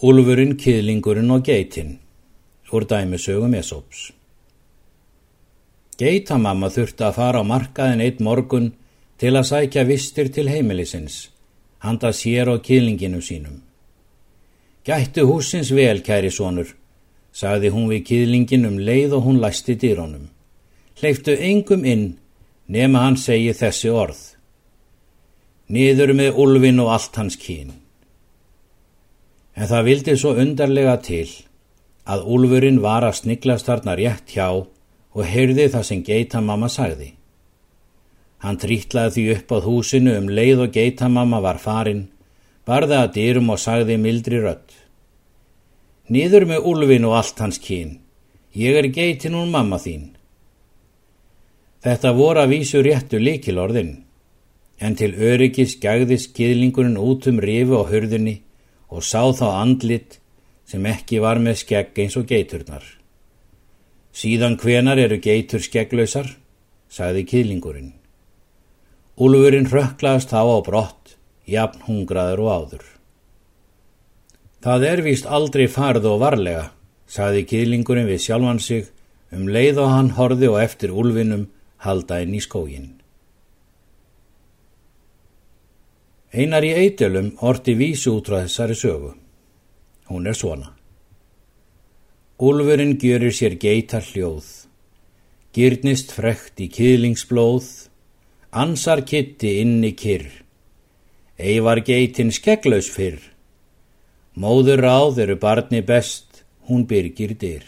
Úlfurinn, kiðlingurinn og geitin úr dæmisögum Esops. Geitamamma þurfti að fara á markaðin eitt morgun til að sækja vistir til heimilisins, handa sér og kiðlinginu sínum. Gættu húsins vel, kæri sonur, sagði hún við kiðlingin um leið og hún læsti dýrónum. Hleyftu engum inn nema hann segi þessi orð. Niður með Úlfin og allt hans kín. En það vildi svo undarlega til að úlfurinn var að sniglast þarna rétt hjá og heyrði það sem geitamamma sagði. Hann trítlaði því upp á húsinu um leið og geitamamma var farin, barði að dyrum og sagði mildri rött. Nýður með úlfin og allt hans kín, ég er geitin úr mamma þín. Þetta voru að vísu réttu líkilorðin, en til öryggis gægði skiðlingurinn út um rifu og hörðunni og sá þá andlit sem ekki var með skegg eins og geiturnar. Síðan hvenar eru geitur skegglausar, sagði kýlingurinn. Úlfurinn rökklaðast þá á brott, jafn hungraður og áður. Það er vist aldrei farð og varlega, sagði kýlingurinn við sjálfan sig um leið og hann horði og eftir úlfinum halda inn í skóginn. Einar í eitölum orti vísu út frá þessari sögu. Hún er svona. Úlfurinn gjörir sér geitar hljóð, gyrnist frekt í kýðlingsblóð, ansar kitti inni kyrr, ei var geitin skegglaus fyrr, móður ráð eru barni best, hún byrgir dyr.